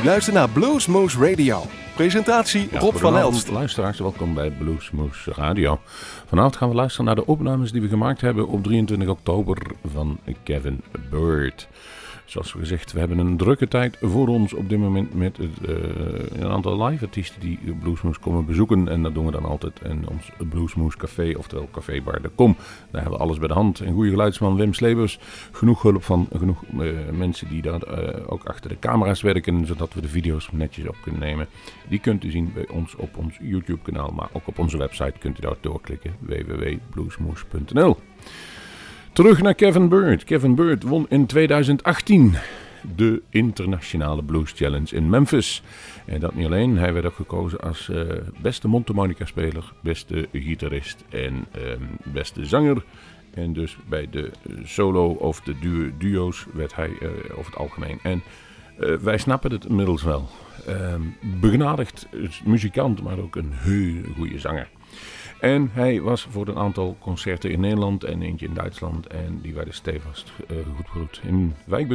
U luistert naar Bluesmoose Radio. Presentatie Rob van Elst. Luisteraars, welkom bij Bluesmoose Radio. Vanavond gaan we luisteren naar de opnames die we gemaakt hebben op 23 oktober van Kevin Bird. Zoals gezegd, we hebben een drukke tijd voor ons op dit moment met uh, een aantal live artiesten die Bluesmoes komen bezoeken. En dat doen we dan altijd in ons Bluesmoes Café, oftewel Café Bar Kom. Daar hebben we alles bij de hand. Een goede geluidsman Wim Slebers. Genoeg hulp van genoeg uh, mensen die daar uh, ook achter de camera's werken, zodat we de video's netjes op kunnen nemen. Die kunt u zien bij ons op ons YouTube kanaal, maar ook op onze website kunt u daar doorklikken www.bluesmoes.nl. Terug naar Kevin Bird. Kevin Bird won in 2018 de Internationale Blues Challenge in Memphis. En dat niet alleen, hij werd ook gekozen als uh, beste mondharmonica-speler, beste gitarist en uh, beste zanger. En dus bij de solo of de duo, duo's werd hij uh, over het algemeen. En wij snappen het inmiddels wel. Ehm, begenadigd muzikant, maar ook een heel goede zanger. En hij was voor een aantal concerten in Nederland en eentje in Duitsland. En die werden stevig uh, goed goed. In Wijk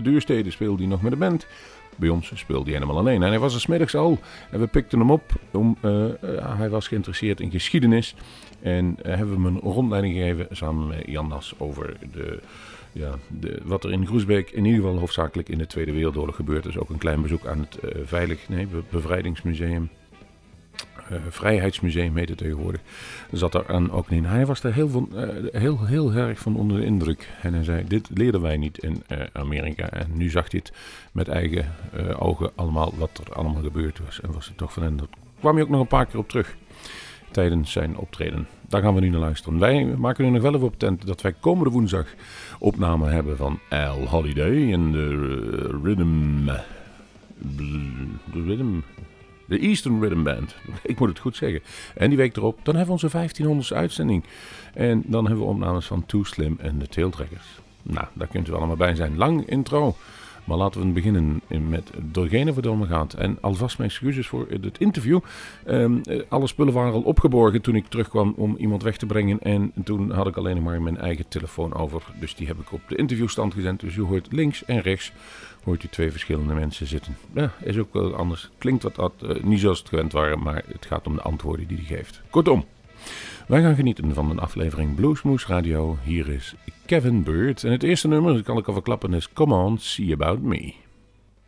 speelde hij nog met de band. Bij ons speelde hij helemaal alleen. En hij was er smiddags al. En we pikten hem op. Om, uh, uh, hij was geïnteresseerd in geschiedenis. En hebben hem een rondleiding gegeven samen met Jan Nas over de, ja, de, wat er in Groesbeek in ieder geval hoofdzakelijk in de Tweede Wereldoorlog gebeurt. Dus ook een klein bezoek aan het Veilig, nee, Bevrijdingsmuseum. Uh, Vrijheidsmuseum heet het tegenwoordig. Zat daar aan ook in. Hij was er heel, uh, heel, heel erg van onder de indruk. En hij zei: Dit leerden wij niet in uh, Amerika. En nu zag hij het met eigen ogen allemaal wat er allemaal gebeurd was. En was het toch van en kwam hij ook nog een paar keer op terug tijdens zijn optreden. Daar gaan we nu naar luisteren. Wij maken nu nog wel even op tent dat wij komende woensdag opname hebben van Al Holiday en de Rhythm. De Rhythm de Eastern Rhythm Band. Ik moet het goed zeggen. En die week erop, dan hebben we onze 1500ste uitzending. En dan hebben we opnames van Too Slim en de Tailtrekkers. Nou, daar kunt u allemaal bij zijn. Lang intro. Maar laten we beginnen met degene voor de gaat. En alvast mijn excuses voor het interview. Um, alle spullen waren al opgeborgen toen ik terugkwam om iemand weg te brengen. En toen had ik alleen maar mijn eigen telefoon over. Dus die heb ik op de interviewstand gezet. Dus u hoort links en rechts hoort u twee verschillende mensen zitten. Ja, is ook wel anders. Klinkt wat, uh, niet zoals het gewend waren, maar het gaat om de antwoorden die hij geeft. Kortom, wij gaan genieten van een aflevering Bluesmoose Radio. Hier is Kevin Bird. En het eerste nummer, dat kan ik al verklappen, is Come On, See About Me.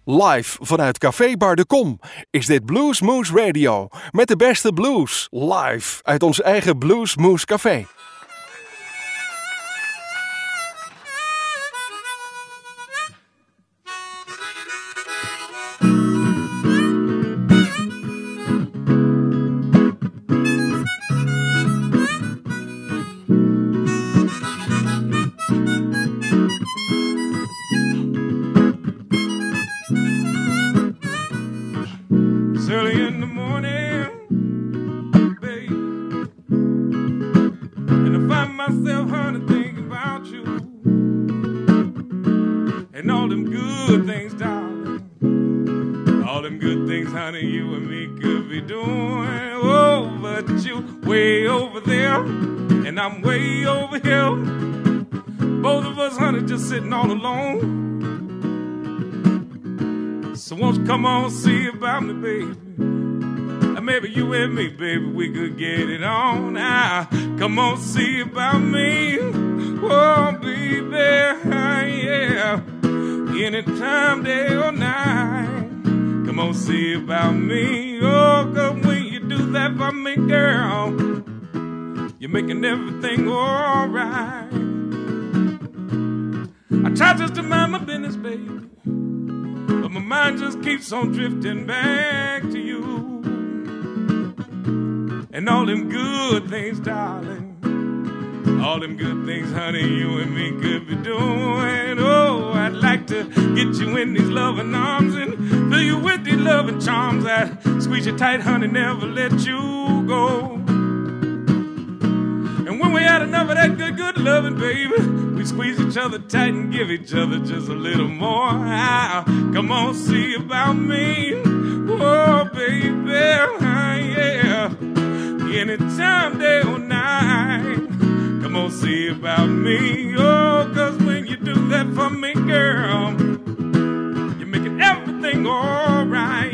Live vanuit Café Bar de Kom is dit Bluesmoose Radio. Met de beste blues. Live uit ons eigen Bluesmoose Café. Come on see about me, baby? Maybe you and me, baby, we could get it on now. Come on see about me. Oh, baby, yeah. Anytime, day or night. Come on see about me. Oh, cause when you do that for me, girl, you're making everything alright. I try just to mind my business, baby. But my mind just keeps on drifting back to you. And all them good things, darling. All them good things, honey, you and me could be doing. Oh, I'd like to get you in these loving arms and fill you with these loving charms that squeeze you tight, honey, never let you go. Had enough of that good, good loving, baby We squeeze each other tight and give each other just a little more. Ah, come on, see about me. Oh, baby, ah, yeah. Anytime, day or night. Come on, see about me. Oh, cause when you do that for me, girl, you're making everything alright.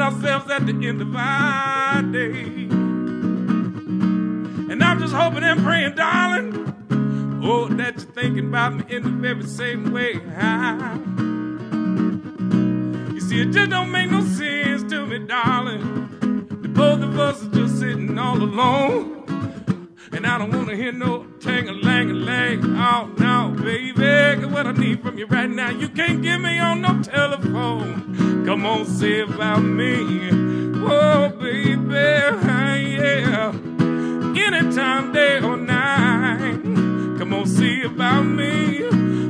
At the end of our day. And I'm just hoping and praying, darling, oh, that you're thinking about me in the very same way. You see, it just don't make no sense to me, darling. The both of us are just sitting all alone. And I don't wanna hear no tang a lang lang. Oh no, baby. Cause what I need from you right now, you can't get me on no telephone. Come on, say about me. Oh, baby, yeah. Anytime, day or night. Come on, see about me.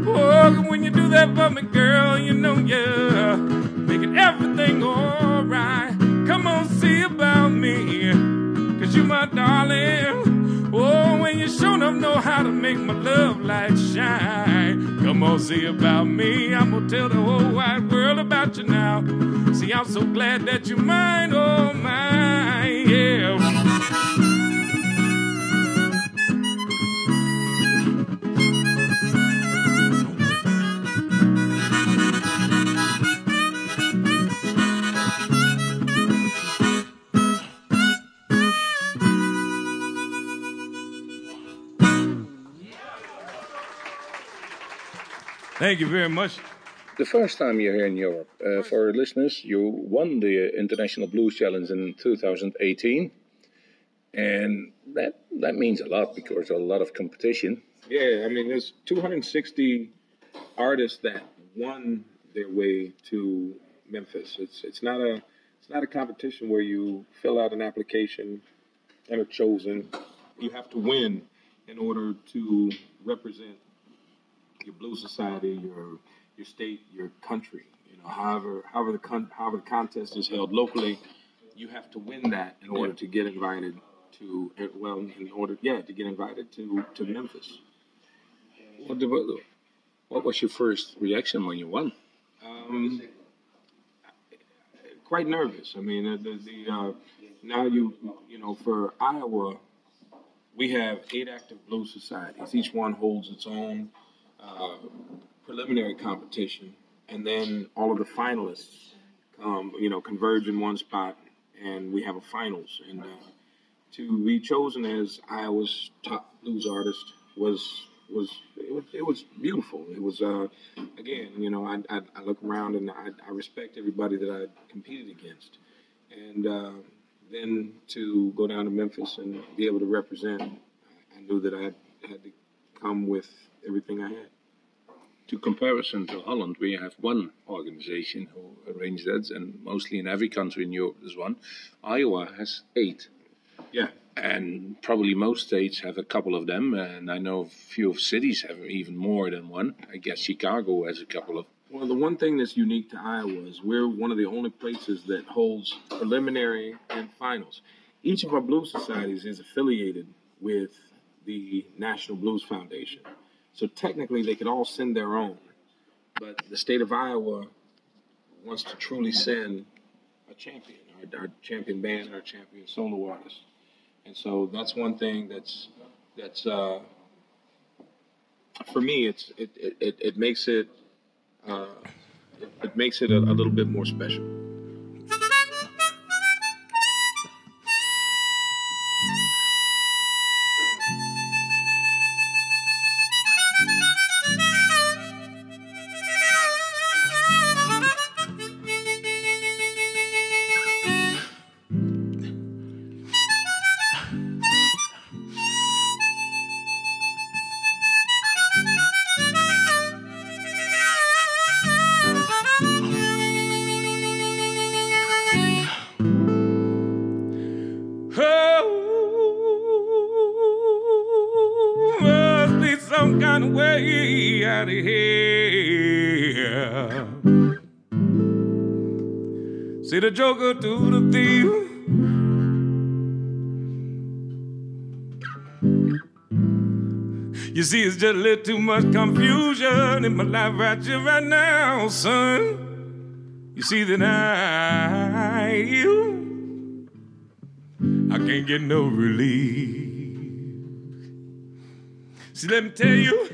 Oh, when you do that for me, girl, you know you're making everything alright. Come on, see about me. Cause you my darling. Oh, when you sure enough know how to make my love light shine. Come on, see about me. I'm gonna tell the whole wide world about you now. See, I'm so glad that you're mine, oh mine, yeah. Thank you very much. The first time you're here in Europe, uh, for our listeners, you won the International Blues Challenge in 2018. And that, that means a lot because a lot of competition. Yeah, I mean, there's 260 artists that won their way to Memphis. It's it's not a it's not a competition where you fill out an application and are chosen. You have to win in order to represent your Blue society, your your state, your country. You know, however however the con- however the contest is held locally, you have to win that in order to get invited to well in order yeah to get invited to to Memphis. What, the- what was your first reaction when you won? Um, quite nervous. I mean, the, the, the uh, now you you know for Iowa, we have eight active blue societies. Each one holds its own uh, preliminary competition, and then all of the finalists you know, converge in one spot, and we have a finals. And uh, to be chosen as Iowa's top blues artist was was it was, it was beautiful. It was uh, again, you know, I, I, I look around and I, I respect everybody that I competed against, and uh, then to go down to Memphis and be able to represent, I knew that I had to come with everything I had. To comparison to Holland, we have one organization who arranged that, and mostly in every country in Europe there's one. Iowa has eight. Yeah. And probably most states have a couple of them, and I know a few of cities have even more than one. I guess Chicago has a couple of. Well, the one thing that's unique to Iowa is we're one of the only places that holds preliminary and finals. Each of our blues societies is affiliated with the National Blues Foundation. So technically, they could all send their own. But the state of Iowa wants to truly send a champion, our, our champion band, our champion solo artist. And so that's one thing that's that's uh, for me. It's it it, it, it makes it uh, it, it makes it a, a little bit more special. See the joker do the thief. You see, it's just a little too much confusion in my life right here, right now, son. You see that I, you, I can't get no relief. See, let me tell you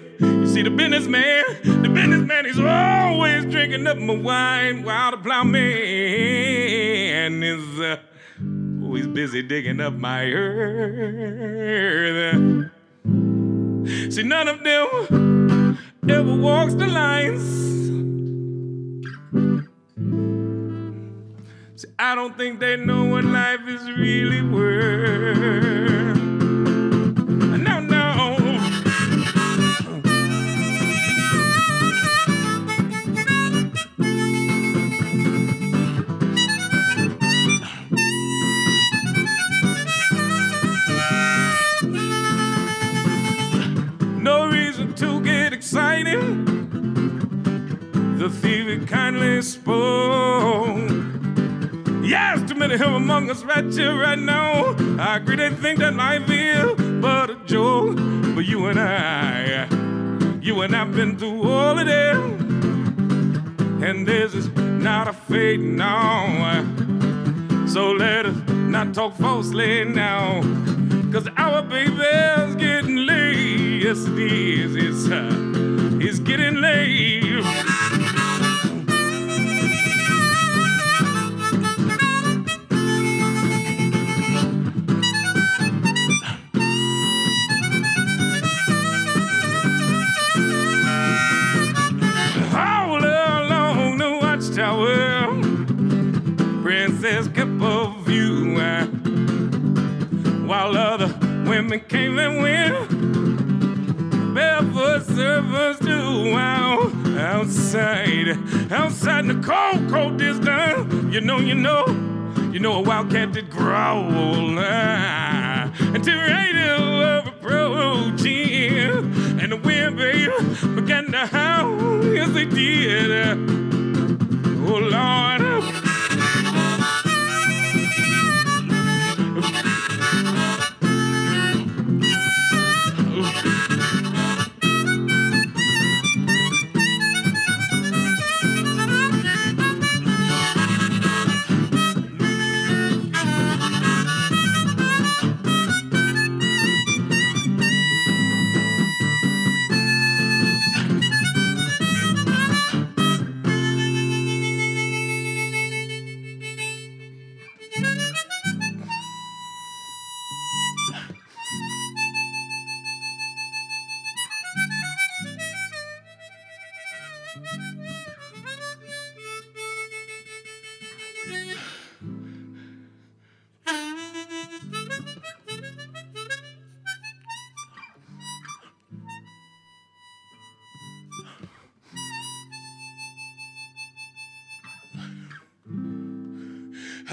see, the businessman, the businessman is always drinking up my wine while the plowman man is uh, always busy digging up my earth. See, none of them ever walks the lines. See, I don't think they know what life is really worth. Kindly spoke. Yes, too many here among us right here, right now. I agree they think that life is but a joke. But you and I, you and I've been through all of them. And this is not a fate no. So let us not talk falsely now. Cause our baby's getting late. Yes, it is. It's, uh, it's getting late. And went, barefoot servants do. Wow, outside, outside in the cold, cold distance, you know, you know, you know a wildcat did growl. Ah, until radio of approaching, and the wind, baby, began to howl. Yes, they did. Oh, Lord.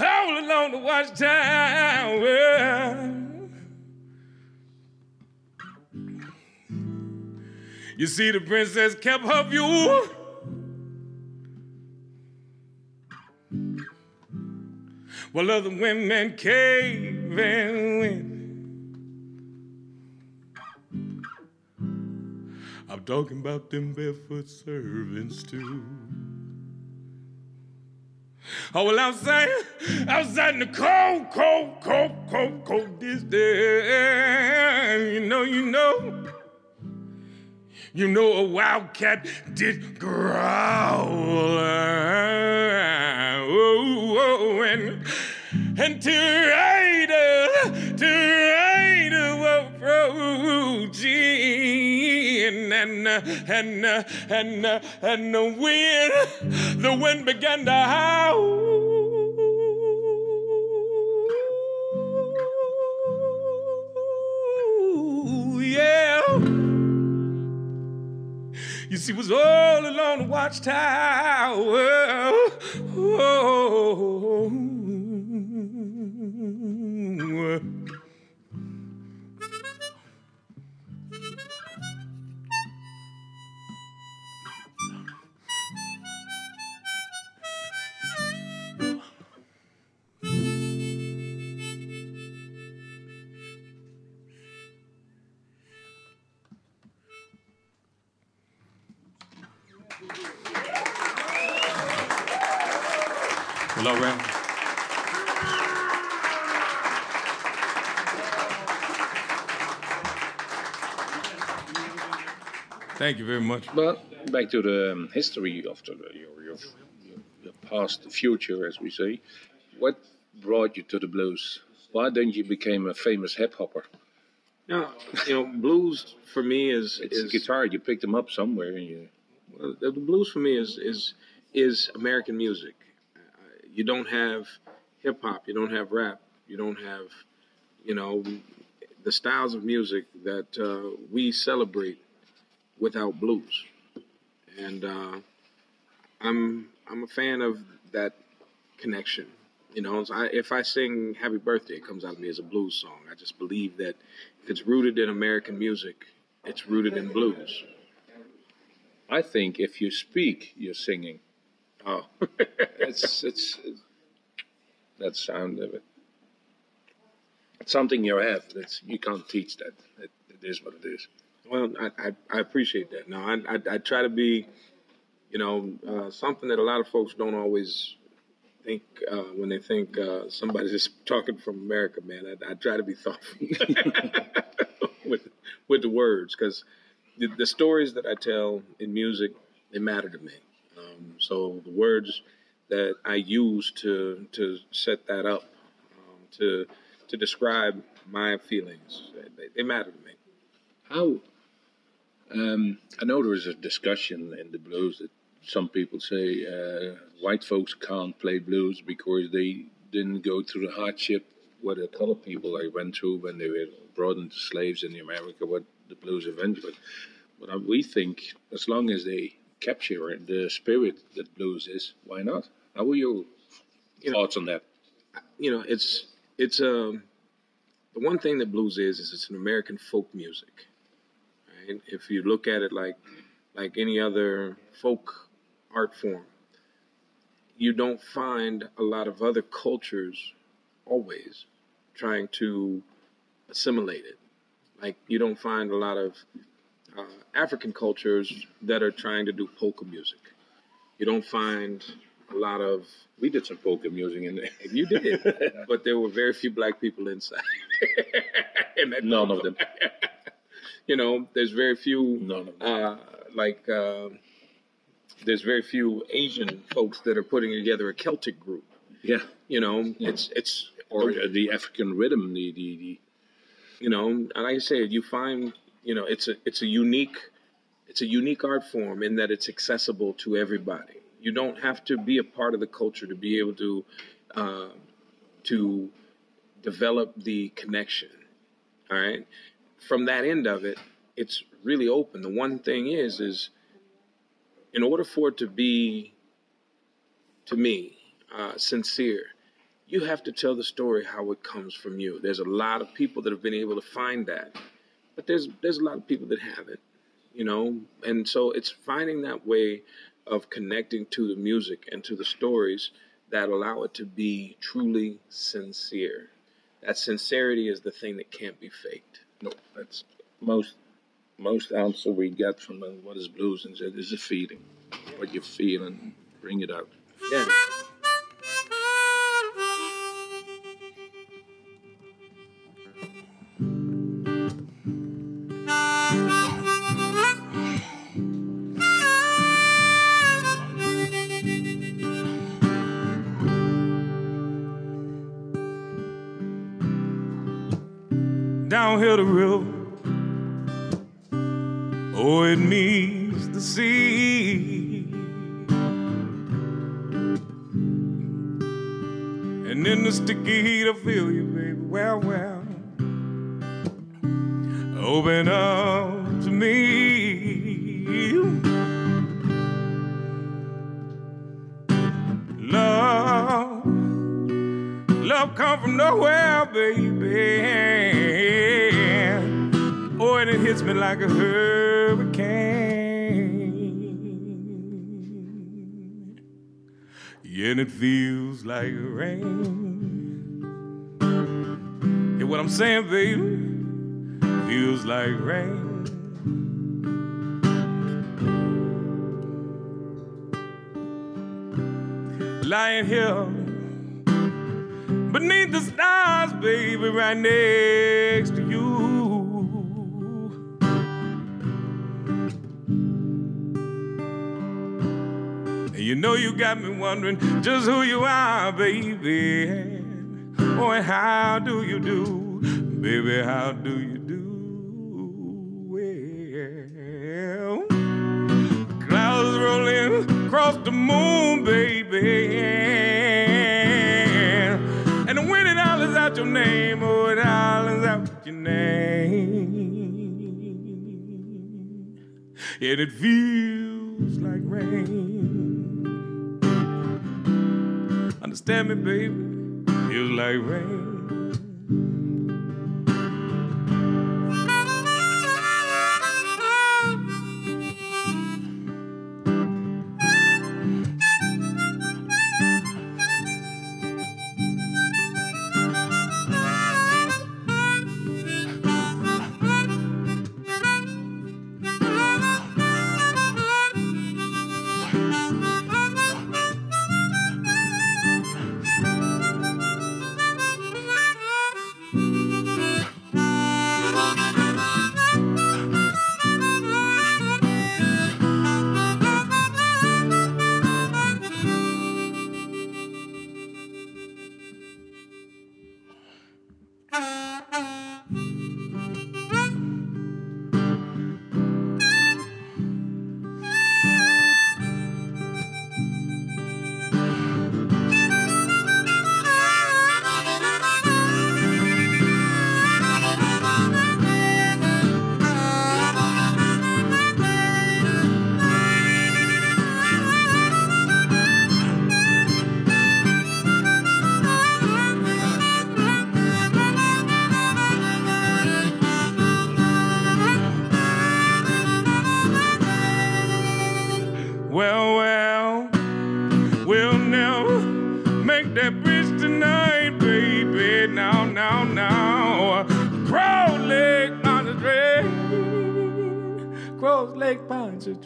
All along the watchtower. You see, the princess kept her view. While other women came and went. I'm talking about them barefoot servants too. Oh, well, outside, outside in the cold, cold, cold, cold, cold this day. You know, you know. You know a wildcat did growl. Oh, oh, and, and to rider, to rider approaching, and, uh, and, uh, and, uh, and the wind, the wind began to howl. Yeah. You see, was all along the watchtower. Oh. Thank you very much. But back to the um, history of the, your, your, your past future, as we say. what brought you to the blues? Why didn't you become a famous hip hopper? Now, you know, blues for me is It's is guitar. You picked them up somewhere, and you. Well, the the blues for me is is is American music. Uh, You don't have hip hop, you don't have rap, you don't have, you know, the styles of music that uh, we celebrate without blues. And uh, I'm I'm a fan of that connection. You know, so I, if I sing "Happy Birthday," it comes out of me as a blues song. I just believe that if it's rooted in American music, it's rooted in blues. I think if you speak, you're singing. Oh. It's it's that sound of it. It's something you have. That's you can't teach that. It, it is what it is. Well, I, I, I appreciate that. No, I, I, I try to be, you know, uh, something that a lot of folks don't always think uh, when they think uh, somebody's just talking from America, man. I, I try to be thoughtful with, with the words because the, the stories that I tell in music, they matter to me. Um, so the words that I use to, to set that up, um, to, to describe my feelings, they, they matter to me. How? Um, I know there is a discussion in the blues that some people say uh, white folks can't play blues because they didn't go through the hardship what the colored people they went through when they were brought into slaves in America, what the blues eventually. But uh, we think as long as they capture the spirit that blues is, why not? How are your You know- thoughts on that? you know, it's it's um the one thing that blues is is it's an American folk music. If you look at it like like any other folk art form, you don't find a lot of other cultures always trying to assimilate it. Like you don't find a lot of uh, African cultures that are trying to do polka music. You don't find a lot of We did some polka music in there. you did, but there were very few black people inside. In None of them. You know, there's very few, None of them. uh, like, uh, there's very few Asian folks that are putting together a Celtic group. Yeah. You know, it's it's Or uh, the African rhythm, the, the, the you know, and like I said, you find, you know, it's a it's a unique it's a unique art form in that it's accessible to everybody. You don't have to be a part of the culture to be able to uh, to develop the connection. All right, from that end of it, it's really open. The one thing is, is in order for it to be, to me, uh, sincere, you have to tell the story how it comes from you. There's a lot of people that have been able to find that, but there's there's a lot of people that haven't, you know. And so it's finding that way of connecting to the music and to the stories that allow it to be truly sincere. That sincerity is the thing that can't be faked. No, that's most most answer we get from uh, what is blues and is a feeling. What you feel and bring it out. Yeah. Downhill the river. Oh, it meets the sea. And in the sticky heat, I feel you, baby. Well, well. Open up to me. Love. Love come from nowhere, baby. Me like a hurricane. Yeah, and it feels like rain. Hear what I'm saying, baby? Feels like rain. Lying here beneath the stars, baby, right next you. Know you got me wondering just who you are, baby. Boy, how do you do? Baby, how do you do? Well, clouds rolling across the moon, baby. And wind it hollers out your name, oh, it hollers out your name. And it feels like rain. Understand me, baby? Feels like rain.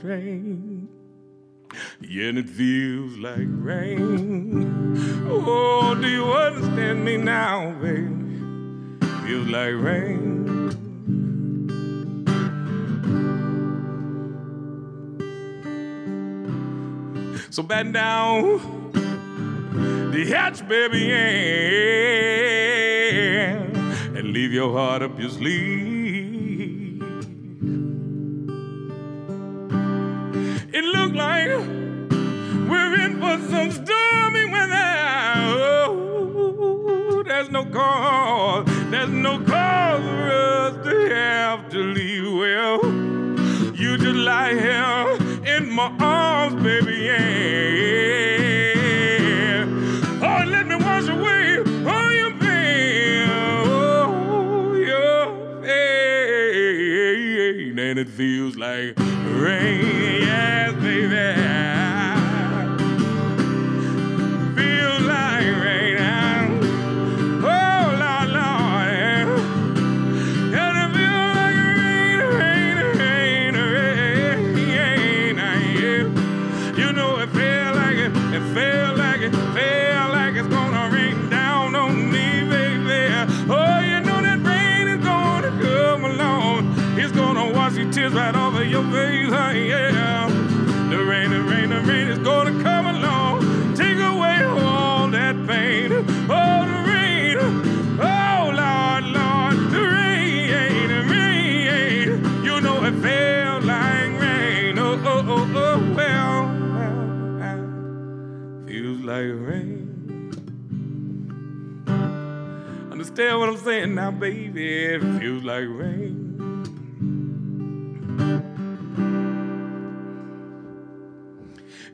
Yeah, and it feels like rain. Oh, do you understand me now, baby? Feels like rain. So bend down the hatch, baby, and leave your heart up your sleeve. Arms, baby, yeah. Oh, let me wash away all your pain, oh, your pain, and it feels like rain, yes, Saying now, baby? It feels like rain.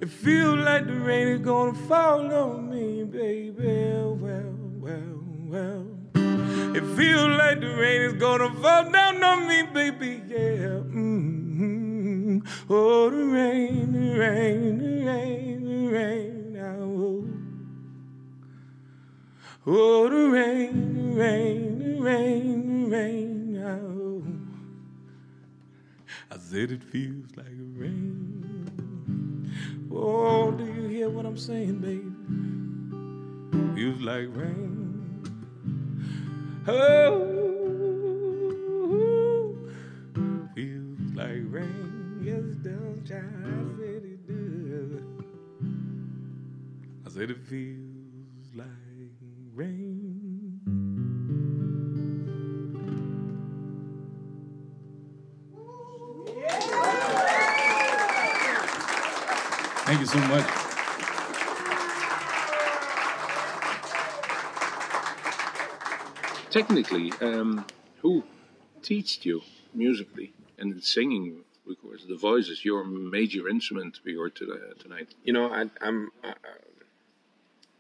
It feels like the rain is gonna fall on me, baby. Well, well, well. It feels like the rain is gonna fall down on me, baby. Yeah. Mm-hmm. Oh, the rain, the rain, the rain, the rain. Oh, the rain, the rain, the rain, the rain. Oh. I said it feels like rain. Oh, do you hear what I'm saying, baby? Feels like rain. Oh, feels like rain. Yes, does, child. I said it does. said it feels so much. Technically, um, who teached you musically and singing? Because the voice is your major instrument we heard to, tonight. You know, I, I'm. I, I,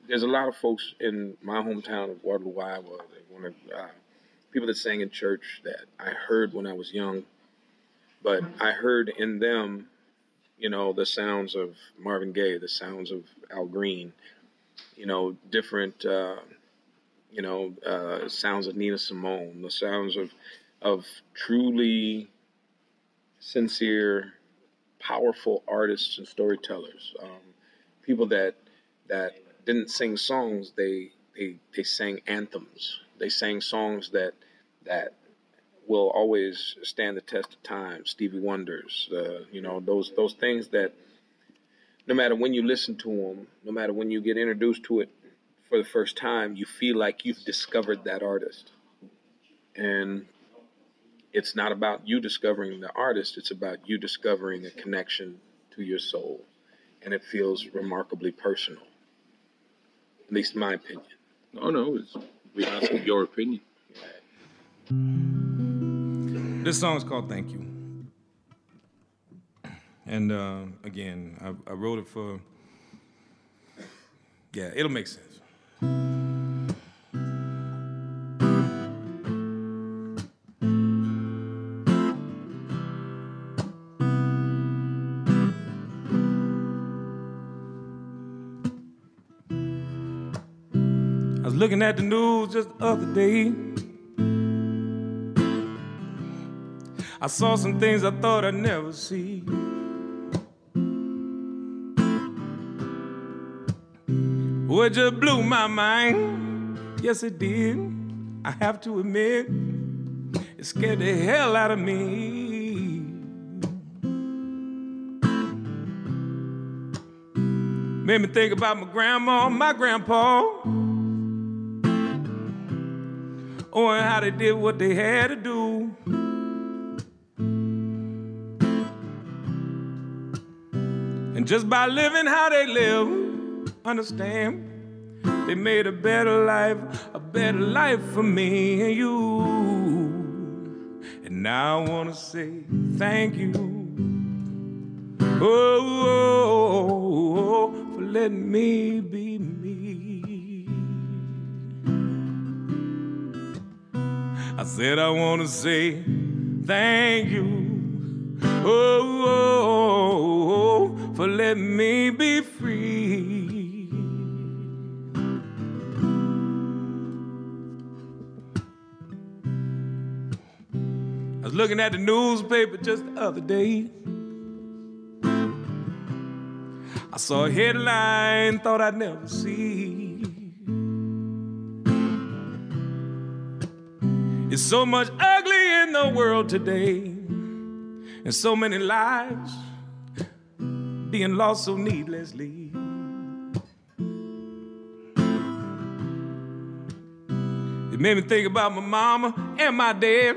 there's a lot of folks in my hometown of Waterloo, Iowa. That one of uh, people that sang in church that I heard when I was young, but I heard in them, you know, the sounds of Marvin Gaye, the sounds of Al Green, you know, different, uh, you know, uh, sounds of Nina Simone, the sounds of of truly sincere, powerful artists and storytellers, um, people that that didn't sing songs, they they they sang anthems. They sang songs that that will always stand the test of time. Stevie Wonders, uh, you know those those things that no matter when you listen to them, no matter when you get introduced to it for the first time, you feel like you've discovered that artist. And it's not about you discovering the artist, it's about you discovering a connection to your soul. And it feels remarkably personal. At least in my opinion. Oh no, it's, we ask your opinion. This song is called Thank You. And uh, again, I, I wrote it for, yeah, it'll make sense. I was looking at the news just the other day. I saw some things I thought I'd never see. It just blew my mind. Yes, it did. I have to admit, it scared the hell out of me. Made me think about my grandma, my grandpa. Oh, and how they did what they had to do. Just by living how they live, understand, they made a better life, a better life for me and you. And now I wanna say thank you. Oh, oh, oh, oh, for letting me be me. I said I wanna say thank you. Oh, oh, oh, oh for let me be free. I was looking at the newspaper just the other day. I saw a headline, thought I'd never see. It's so much ugly in the world today, and so many lives being lost so needlessly. It made me think about my mama and my dad.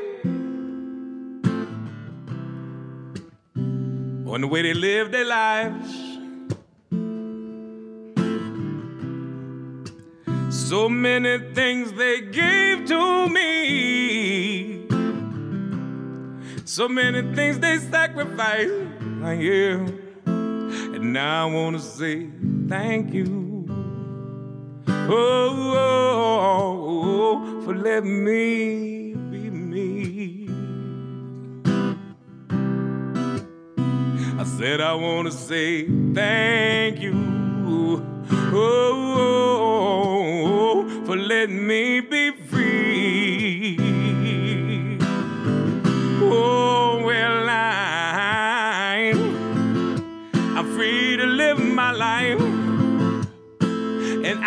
On the way they lived their lives. So many things they gave to me. So many things they sacrificed. I hear. And now I want to say thank you. Oh, oh, oh, for letting me be me. I said I want to say thank you. Oh, oh, oh, oh, for letting me be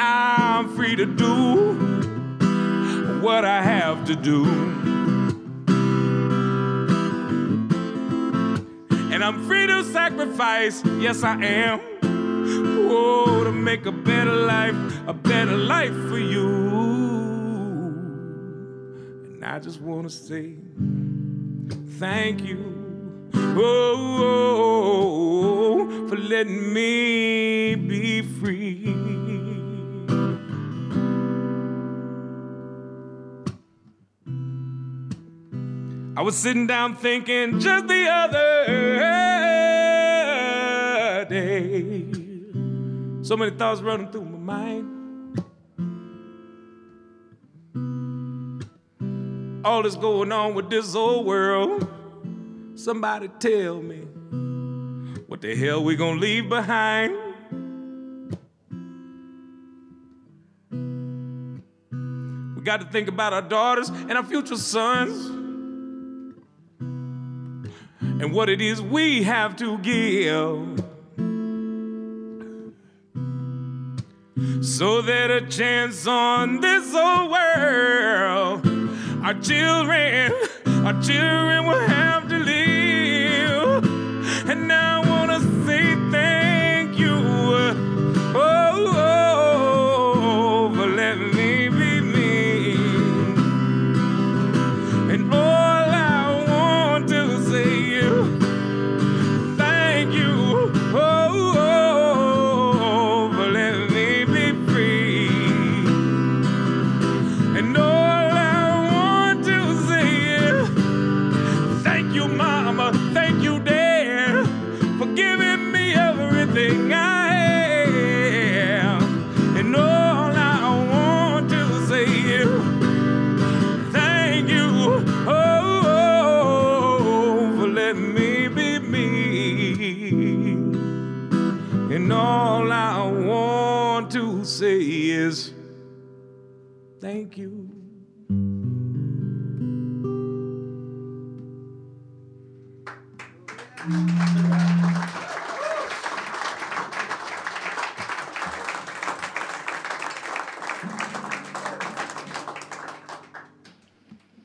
I'm free to do what I have to do. And I'm free to sacrifice, yes, I am. Oh, to make a better life, a better life for you. And I just want to say thank you. Oh, oh, oh, for letting me be free. I was sitting down thinking just the other day. So many thoughts running through my mind. All that's going on with this old world. Somebody tell me what the hell we gonna leave behind. We got to think about our daughters and our future sons and what it is we have to give. So that a chance on this old world, our children, our children will have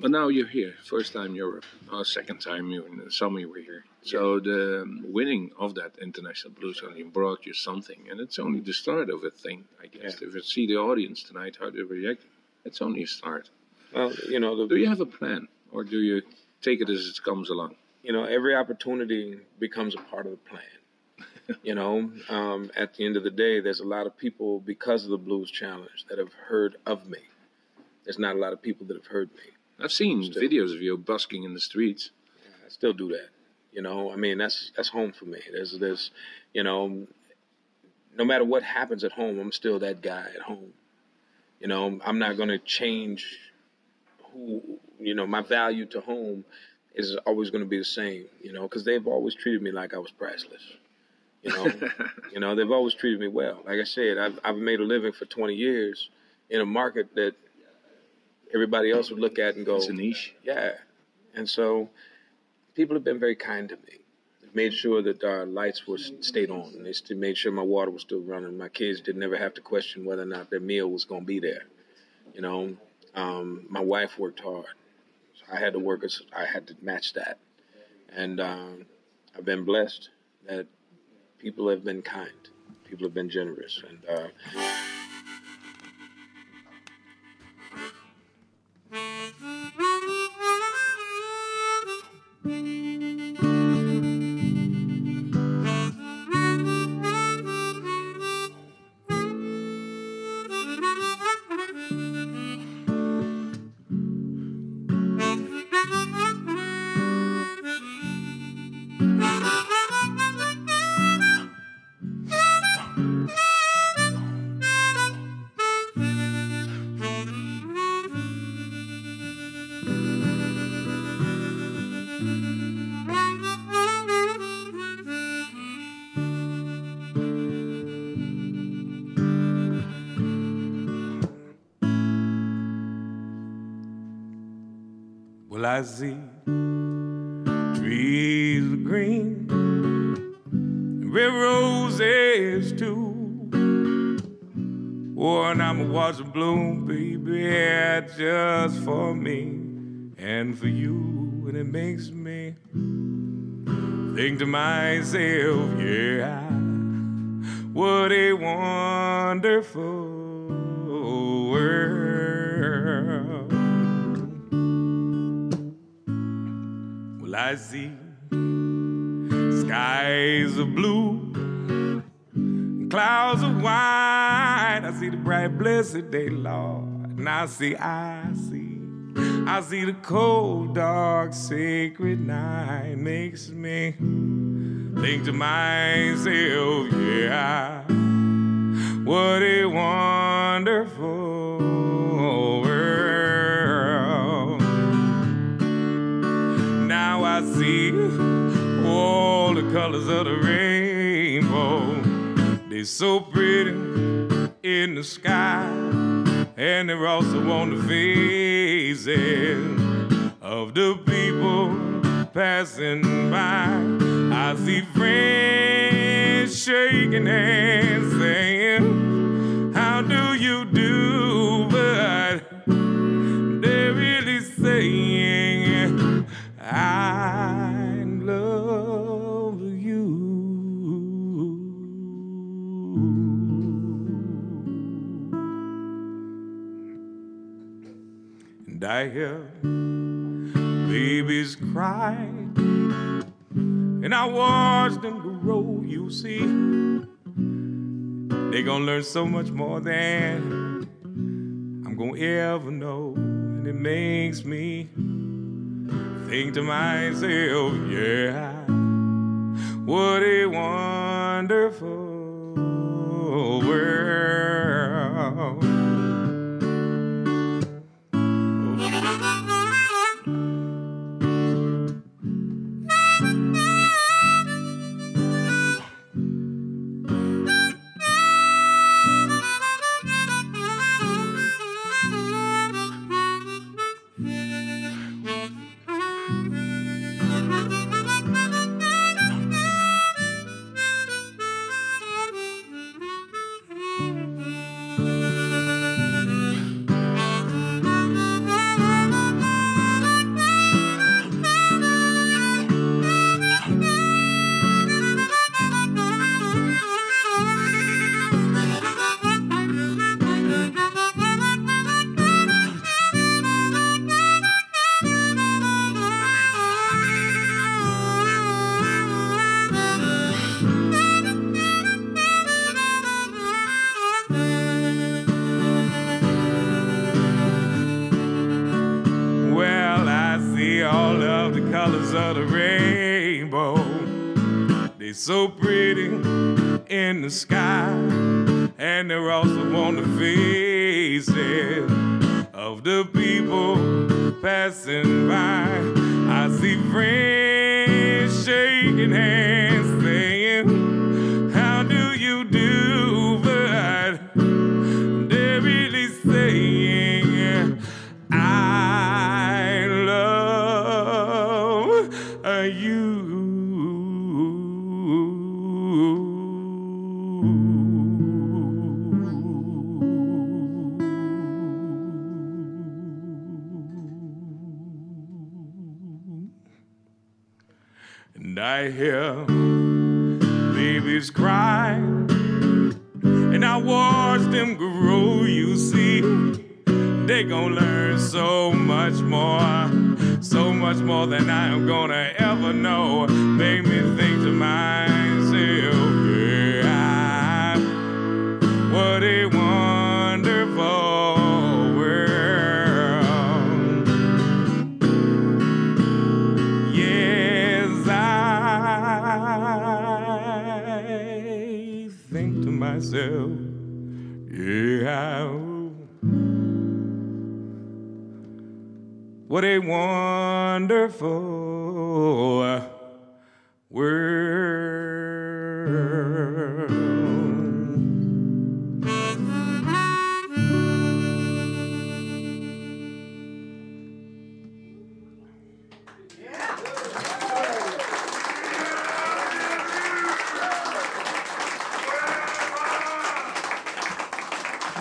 But now you're here. First time Europe. Oh, second time you in the summer you were here. So the um, winning of that international blues only brought you something, and it's only the start of a thing, I guess. If you see the audience tonight, how they react, it's only a start. Well, you know, Do you have a plan, or do you take it as it comes along? you know, every opportunity becomes a part of the plan. you know, um, at the end of the day, there's a lot of people because of the Blues Challenge that have heard of me. There's not a lot of people that have heard me. I've seen Still. videos of you busking in the streets. Yeah, I still do that. You know, I mean that's that's home for me. There's there's you know, no matter what happens at home, I'm still that guy at home. You know, I'm not gonna change who you know, my value to home is always gonna be the same, you know, because they've always treated me like I was priceless. You know, you know, they've always treated me well. Like I said, I've I've made a living for 20 years in a market that everybody else would look at and go, It's a niche. yeah. And so people have been very kind to me. They've made sure that our lights were stayed on. They still made sure my water was still running. My kids did never have to question whether or not their meal was going to be there. You know, um, my wife worked hard. So I had to work. as- I had to match that. And um, I've been blessed that people have been kind. People have been generous. And uh, See trees of green, red roses too. Oh, and I'm a watch them bloom, baby, just for me and for you. And it makes me think to myself, yeah, What a wonderful world. I see skies of blue, clouds of white. I see the bright, blessed day, Lord. And I see, I see, I see the cold, dark, sacred night makes me think to myself, yeah, what a wonderful see all the colors of the rainbow. They're so pretty in the sky, and they're also on the faces of the people passing by. I see friends shaking hands, saying, How do you do? Cry, and I watched them grow. You see, they gonna learn so much more than I'm gonna ever know, and it makes me think to myself, yeah, what a wonderful world. So pretty in the sky, and they're also on the faces of the people passing by. I see friends shaking hands, I hear babies cry, and I watch them grow. You see, they gon' learn so much more, so much more than I am gonna ever know. Make me think to myself, yeah, what a myself, yeah. What a wonderful world.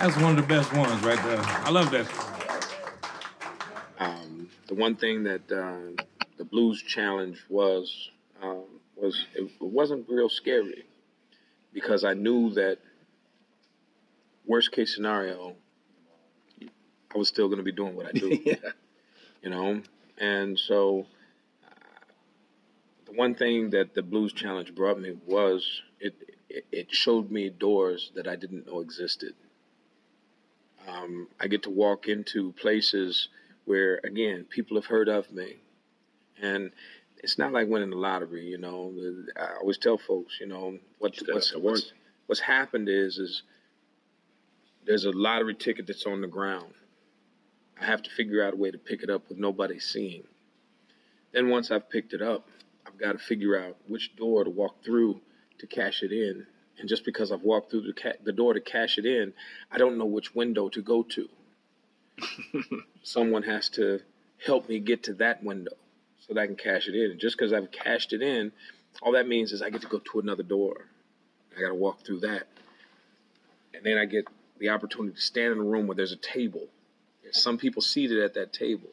That's one of the best ones right there. I love that. um, the one thing that uh, the blues challenge was um, was it, it wasn't real scary. because I knew that worst case scenario, I was still going to be doing what I do. yeah. you know and so uh, the one thing that the blues challenge brought me was it it, it showed me doors that i didn't know existed um, i get to walk into places where again people have heard of me and it's not like winning the lottery you know i always tell folks you know what, what's, have to work. what's what's happened is is there's a lottery ticket that's on the ground I have to figure out a way to pick it up with nobody seeing. Then once I've picked it up, I've got to figure out which door to walk through to cash it in. And just because I've walked through the, ca- the door to cash it in, I don't know which window to go to. Someone has to help me get to that window so that I can cash it in. And just because I've cashed it in, all that means is I get to go to another door. I got to walk through that. And then I get the opportunity to stand in a room where there's a table there's some people seated at that table,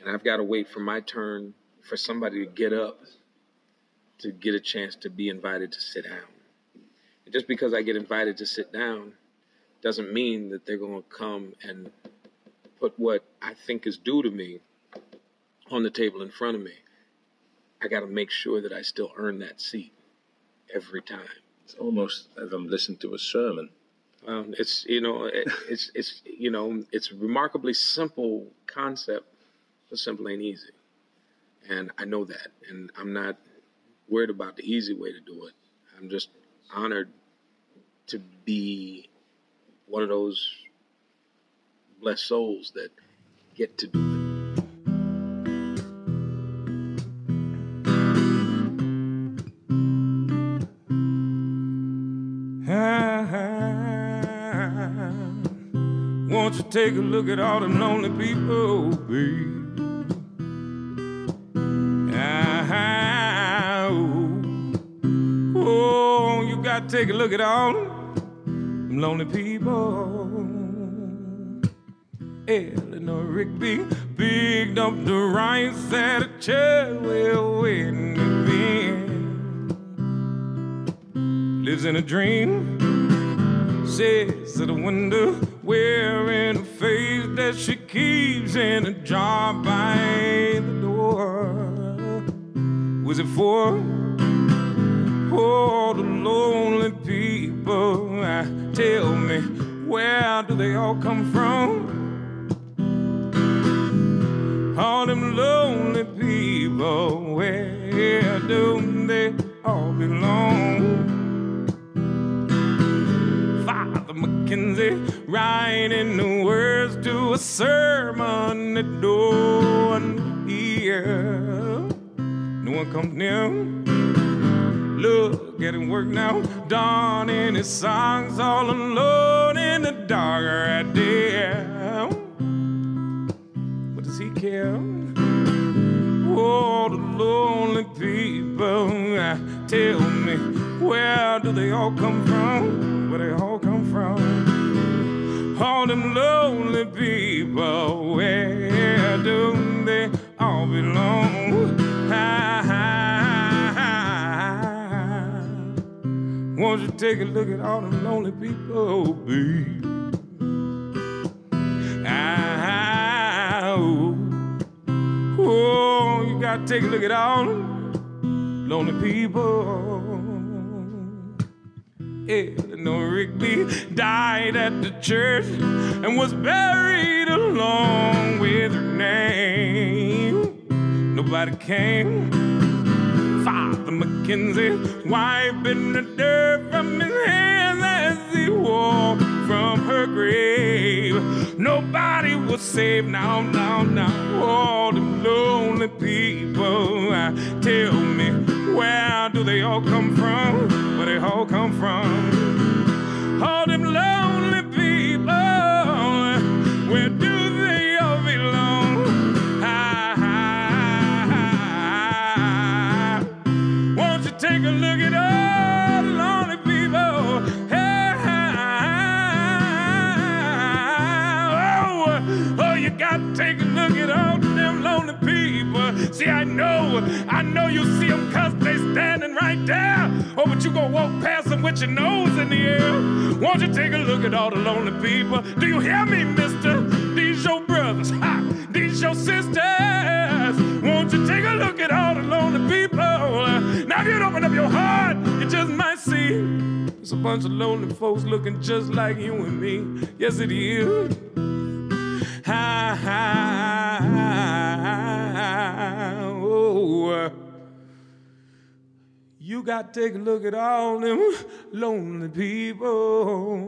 and I've got to wait for my turn for somebody to get up to get a chance to be invited to sit down. And just because I get invited to sit down doesn't mean that they're going to come and put what I think is due to me on the table in front of me. I got to make sure that I still earn that seat every time. It's almost as I'm listening to a sermon. Um, it's you know it, it's it's you know it's a remarkably simple concept, but simple ain't easy, and I know that, and I'm not worried about the easy way to do it. I'm just honored to be one of those blessed souls that get to do it. Ah, won't you take a look at all the lonely people, babe? Take a look at all them lonely people. Eleanor Rigby picked up the rice at a chair well waiting to be Lives in a dream sits at a window wearing a face that she keeps in a jar by the door. Was it for the lonely people? Ah, tell me, where do they all come from? All them lonely people, where do they all belong? Father McKenzie writing the words to a sermon that no one hear. No one comes near. Look him work now, donning his songs all alone in the dark right there. What does he care? Oh, the lonely people. ah, Tell me, where do they all come from? Where they all come from? All them lonely people, where do they all belong? Won't you take a look at all them lonely people, babe? Ah, oh. Oh, you gotta take a look at all them lonely people. Eleanor Rigby died at the church and was buried along with her name. Nobody came. Father McKenzie wiping the dirt from his hands as he walked from her grave. Nobody was saved now, now, now. All the lonely people. uh, Tell me, where do they all come from? Where they all come from? All them I know, I know you see them cause they standing right there. Oh, but you gonna walk past them with your nose in the air. Won't you take a look at all the lonely people? Do you hear me, mister? These your brothers, ha, these your sisters. Won't you take a look at all the lonely people? Now, if you open up your heart, you just might see it's a bunch of lonely folks looking just like you and me. Yes, it is. Oh. You got to take a look at all them lonely people.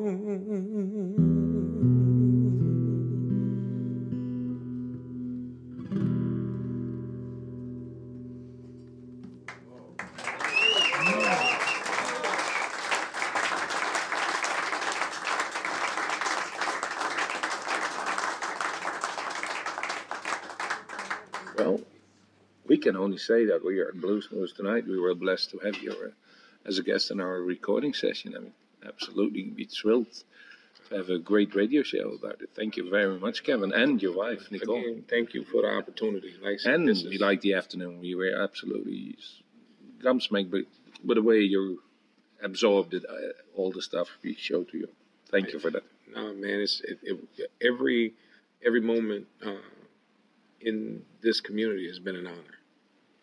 Only say that we are at Bluesmoose tonight. We were blessed to have you uh, as a guest in our recording session. I mean, absolutely be thrilled to have a great radio show about it. Thank you very much, Kevin, and your wife, Nicole. Again, thank you for the opportunity. Like and we is... like the afternoon. We were absolutely gumsmack, but, but the way you absorbed it, uh, all the stuff we showed to you. Thank you for that. No, man, it's it, it, every every moment uh, in this community has been an honor.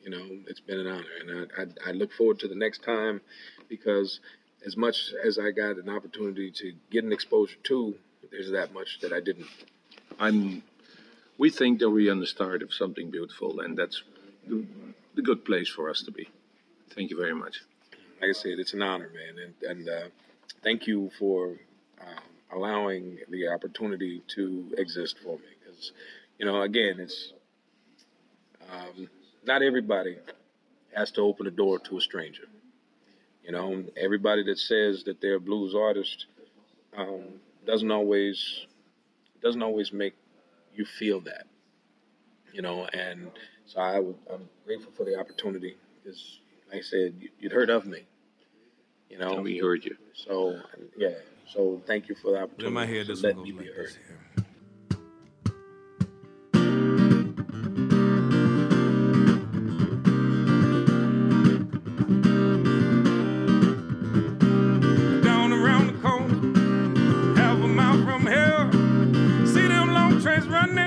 You know, it's been an honor, and I, I, I look forward to the next time because as much as I got an opportunity to get an exposure to, there's that much that I didn't. I'm. We think that we're on the start of something beautiful, and that's the, the good place for us to be. Thank you very much. Like I said, it's an honor, man, and, and uh, thank you for uh, allowing the opportunity to exist for me. Because, you know, again, it's um, not everybody has to open the door to a stranger. You know, everybody that says that they're a blues artist um, doesn't always doesn't always make you feel that. You know, and so I am grateful for the opportunity because, like I said, you, would heard of me. You know, we heard you. So yeah, so thank you for the opportunity. In my head, this let me be heard. Central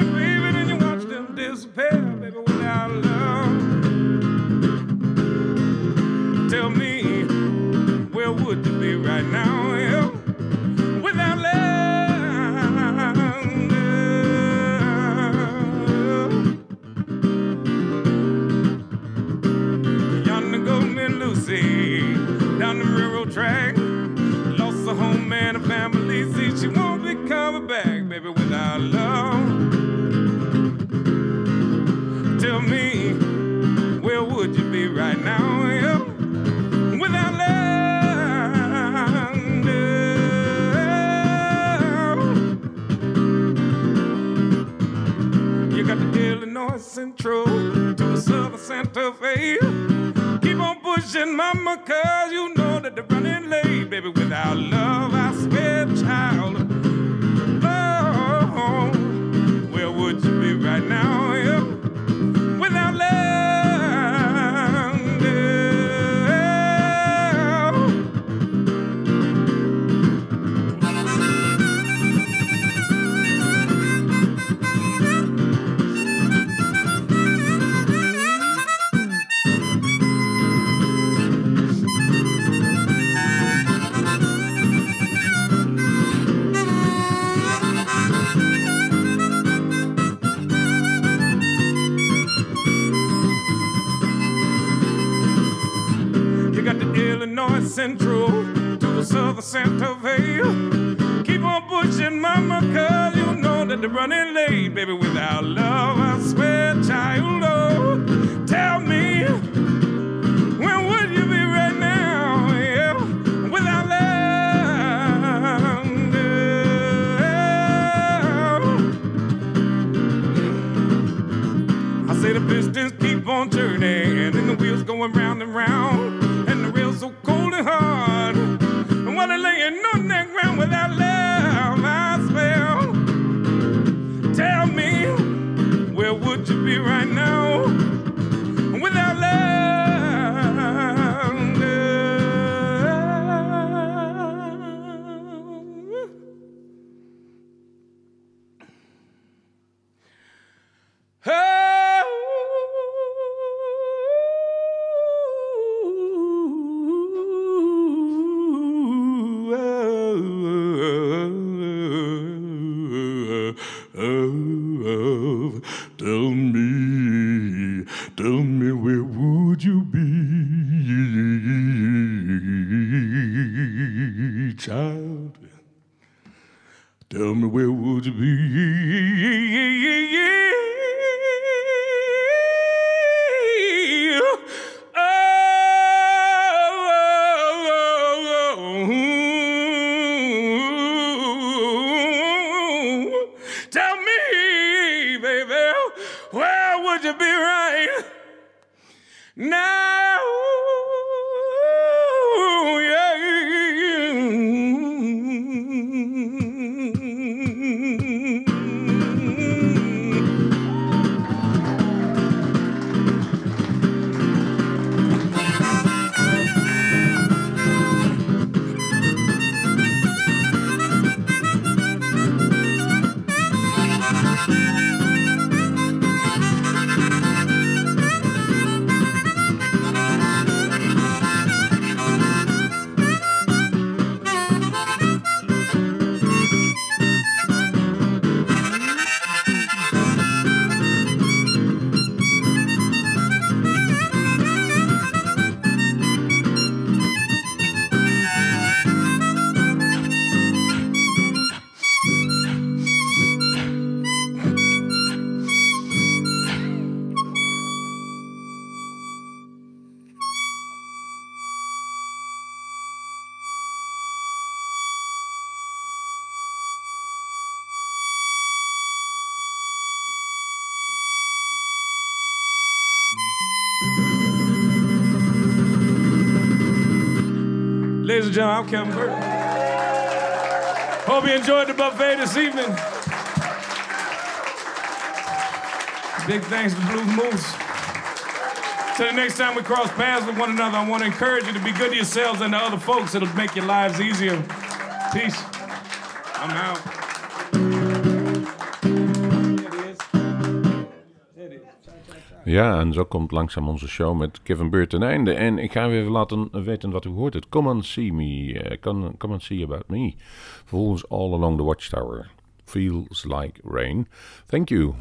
Gentlemen, I'm Kevin Burton. Hope you enjoyed the buffet this evening. Big thanks to Blues Moose. Till the next time we cross paths with one another, I want to encourage you to be good to yourselves and to other folks. It'll make your lives easier. Peace. I'm out. Ja, en zo komt langzaam onze show met Kevin Beard ten einde. En ik ga u even laten weten wat u hoort. Het Come and See Me. eh, come, come and See About Me. Vervolgens All Along the Watchtower. Feels Like Rain. Thank you.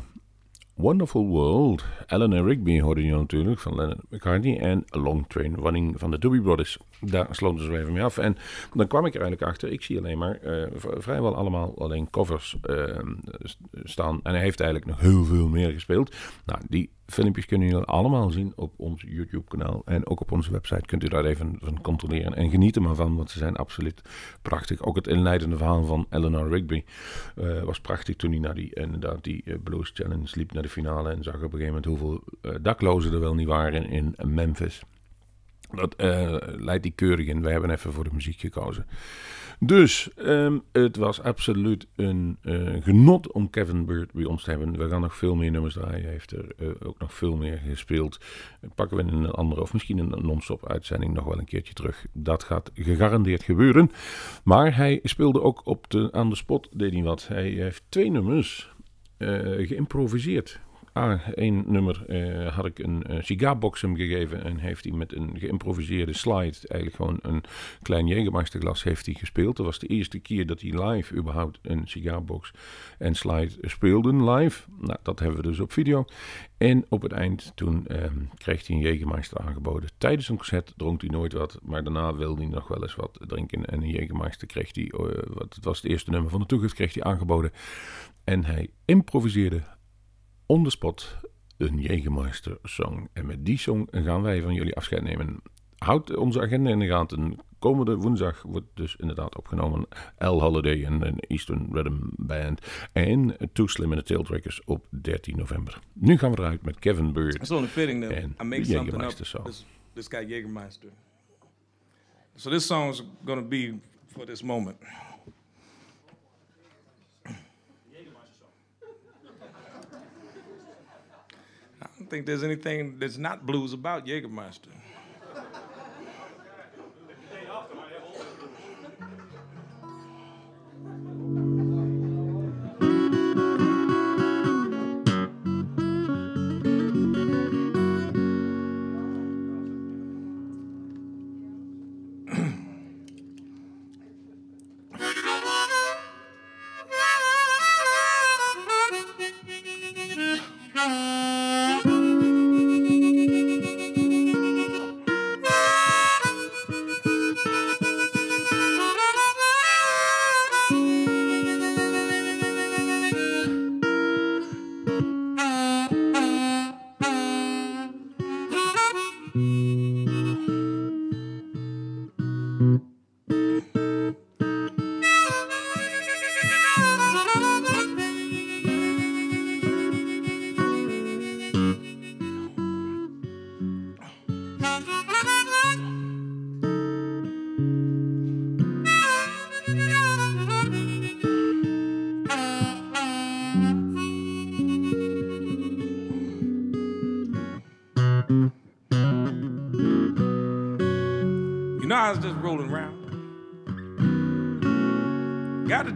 Wonderful World. Eleanor Rigby hoorde je natuurlijk van Lennon McCartney. En A Long Train Running van de Doobie Brothers. Daar sloten ze even mee af. En dan kwam ik er eigenlijk achter. Ik zie alleen maar eh, vrijwel allemaal alleen covers eh, st- staan. En hij heeft eigenlijk nog heel veel meer gespeeld. Nou, die filmpjes kunnen jullie allemaal zien op ons YouTube-kanaal. En ook op onze website kunt u daar even van controleren. En geniet er maar van, want ze zijn absoluut prachtig. Ook het inleidende verhaal van Eleanor Rigby eh, was prachtig toen hij naar die, inderdaad, die eh, Blues Challenge liep naar de finale. En zag op een gegeven moment hoeveel daklozen er wel niet waren in Memphis. Dat eh, leidt die keurig in. Wij hebben even voor de muziek gekozen. Dus ehm, het was absoluut een eh, genot om Kevin Bird bij ons te hebben. We gaan nog veel meer nummers draaien. Hij heeft er eh, ook nog veel meer gespeeld. Pakken we in een andere of misschien een non-stop uitzending nog wel een keertje terug. Dat gaat gegarandeerd gebeuren. Maar hij speelde ook op de, aan de spot, deed hij wat. Hij heeft twee nummers geïmproviseerd. Ah, één nummer eh, had ik een eh, sigaarbox hem gegeven en heeft hij met een geïmproviseerde slide, eigenlijk gewoon een klein Jägermeister glas, heeft hij gespeeld. Dat was de eerste keer dat hij live überhaupt een sigaarbox en slide speelden live. Nou, dat hebben we dus op video. En op het eind, toen ehm, kreeg hij een Jägermeister aangeboden. Tijdens een concert dronk hij nooit wat, maar daarna wilde hij nog wel eens wat drinken. En een Jägermeister kreeg hij, eh, wat, het was het eerste nummer van de toegift, kreeg hij aangeboden. En hij improviseerde on the spot een Jägermeister song. En met die song gaan wij van jullie afscheid nemen. Houd onze agenda in de gaten. Komende woensdag wordt dus inderdaad opgenomen L Holiday en een Eastern Rhythm Band. En Too Slim and the op 13 november. Nu gaan we eruit met Kevin Bird. It's only fitting that I make something up. Song. This, this guy Jägermeister. So this song is going to be for this moment. Think there's anything that's not blues about Jägermeister.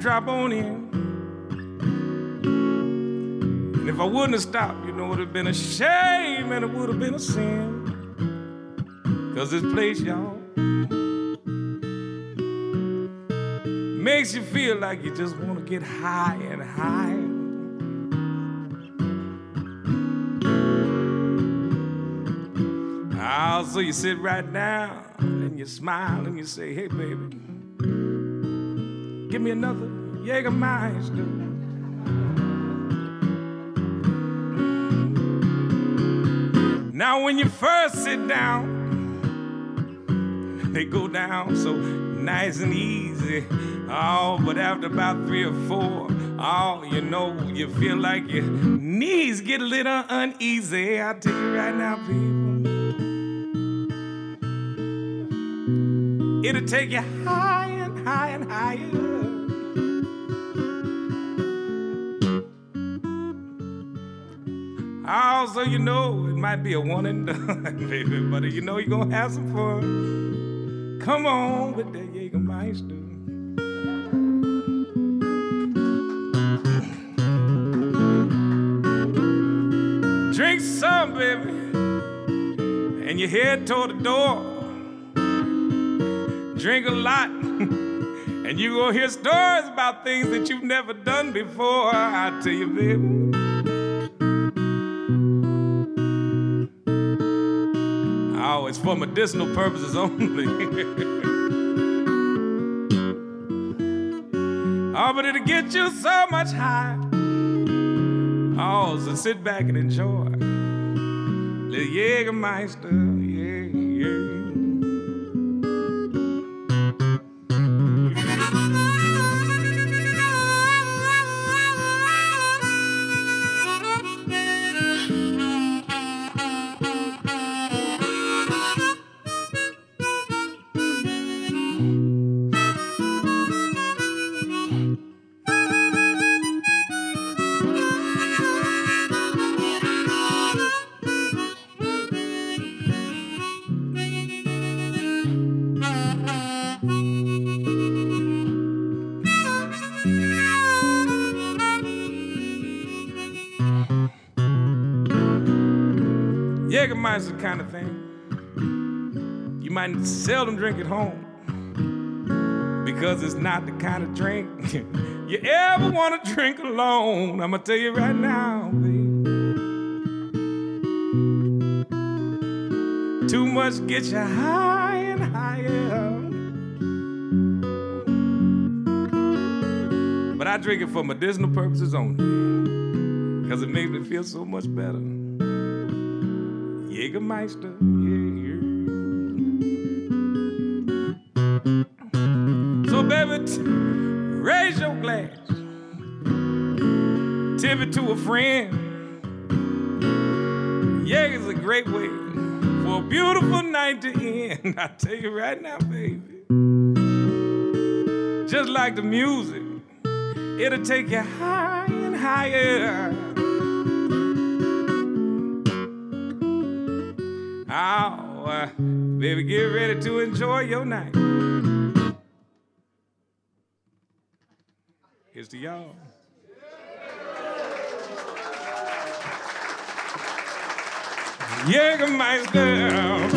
Drop on in. And if I wouldn't have stopped, you know, it would have been a shame and it would have been a sin. Cause this place, y'all, makes you feel like you just want to get high and high. Oh, so you sit right down and you smile and you say, hey, baby, give me another Jägermeister. Now, when you first sit down, they go down so nice and easy. Oh, but after about three or four, oh, you know, you feel like your knees get a little uneasy. I tell you right now, people. It'll take you high and high and higher. Oh, so you know it might be a one and done, baby, but you know you're gonna have some fun. Come on with that Jägermeister. Drink some, baby, and you head toward the door. Drink a lot, and you gonna hear stories about things that you've never done before. I tell you, baby. For medicinal purposes only. oh, but it'll get you so much high. Oh, so sit back and enjoy. Little Jägermeister, seldom drink at home because it's not the kind of drink you ever want to drink alone. I'm gonna tell you right now, baby. Too much gets you high and higher. But I drink it for medicinal purposes only because it makes me feel so much better. Jägermeister, yeah. Raise your glass, tip it to a friend. Yeah, it's a great way for a beautiful night to end. I tell you right now, baby. Just like the music, it'll take you high and higher. Oh, uh, baby, get ready to enjoy your night. To y'all. Jägermeister.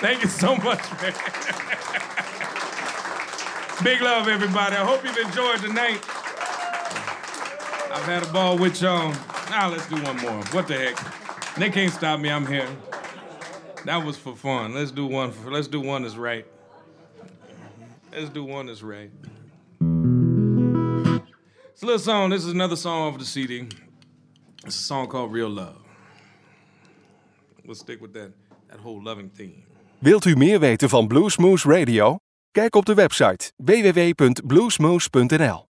Thank you so much, man. Big love, everybody. I hope you've enjoyed tonight. I've had a ball with y'all. Now let's do one more. What the heck? They can't stop me. I'm here. That was for fun. Let's do one. For, let's do one that's right. Let's do one that's right. It's a little song. This is another song off the CD. It's a song called Real Love. We'll stick with that, that whole loving theme. Wilt u meer weten van Bluesmoose Radio? Kijk op de website www.bluesmoose.nl.